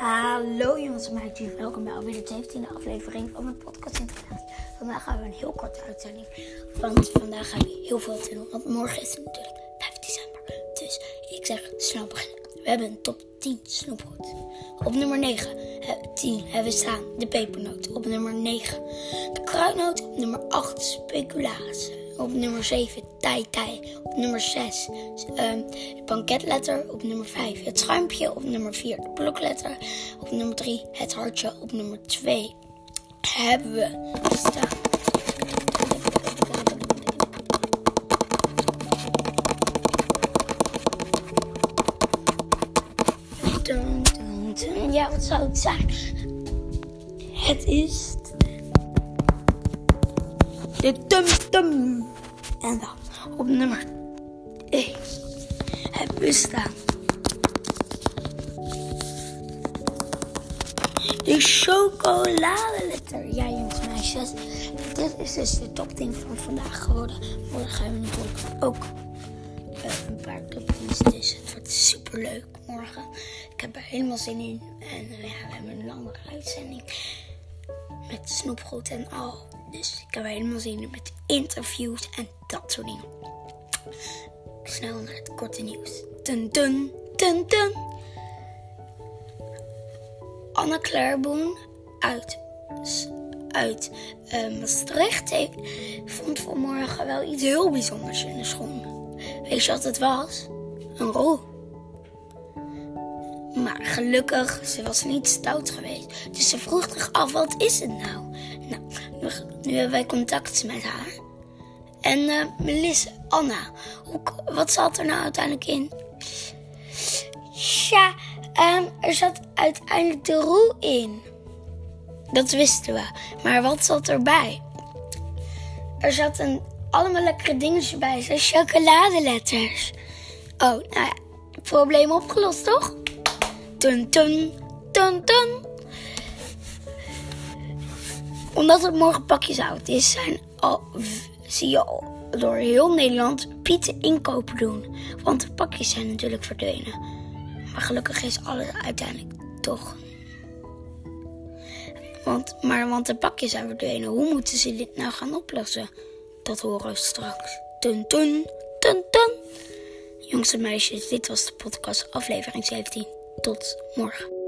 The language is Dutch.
Hallo jongens en meisjes, welkom bij alweer de 17e aflevering van mijn podcast Internet. Vandaag gaan we een heel korte uitzending, want vandaag gaan we heel veel te doen, want morgen is het natuurlijk 5 december. Dus ik zeg snel. We hebben een top 10 snoepgoed. Op nummer 9, 10 hebben we staan de pepernoot. Op nummer 9 de kruidnoot. Op nummer 8 speculaas. Op nummer 7 tai tai. Op nummer 6 um, de banketletter. Op nummer 5 het schuimpje. Op nummer 4 de blokletter. Op nummer 3 het hartje. Op nummer 2 hebben we staan. Ja, wat zou het zijn? Het is de tum tum. En dan op nummer 1 hebben we staan de chocoladeletter. Ja, jongens en meisjes. Dit is dus de top 10 van vandaag geworden. Morgen hebben we natuurlijk ook uh, een paar top 10's. Dus het wordt super leuk morgen. Ik heb er helemaal zin in. En uh, ja, we hebben een langere uitzending. Met snoepgoed en al. Dus ik heb helemaal zin in met interviews en dat soort dingen. Snel naar het korte nieuws. Dun dun dun dun. Anne Claire uit, uit uh, Maastricht heeft, vond vanmorgen wel iets heel bijzonders in de schoen. Weet je wat het was? Een rol. Maar gelukkig, ze was niet stout geweest. Dus ze vroeg zich af, wat is het nou? Nu, hebben wij contact met haar. En uh, Melissa, Anna, hoe, wat zat er nou uiteindelijk in? Ja, um, er zat uiteindelijk de roe in. Dat wisten we. Maar wat zat erbij? Er zaten allemaal lekkere dingetjes bij, zoals chocoladeletters. Oh, nou ja, probleem opgelost, toch? Tun, tun, tun, tun. Omdat het morgen pakjesoud is, zijn al, zie je al door heel Nederland pieten inkopen doen. Want de pakjes zijn natuurlijk verdwenen. Maar gelukkig is alles uiteindelijk toch. Want, maar want de pakjes zijn verdwenen. Hoe moeten ze dit nou gaan oplossen? Dat horen we straks. Tun, tun, tun, tun. Jongens en meisjes, dit was de podcast aflevering 17. Tot morgen.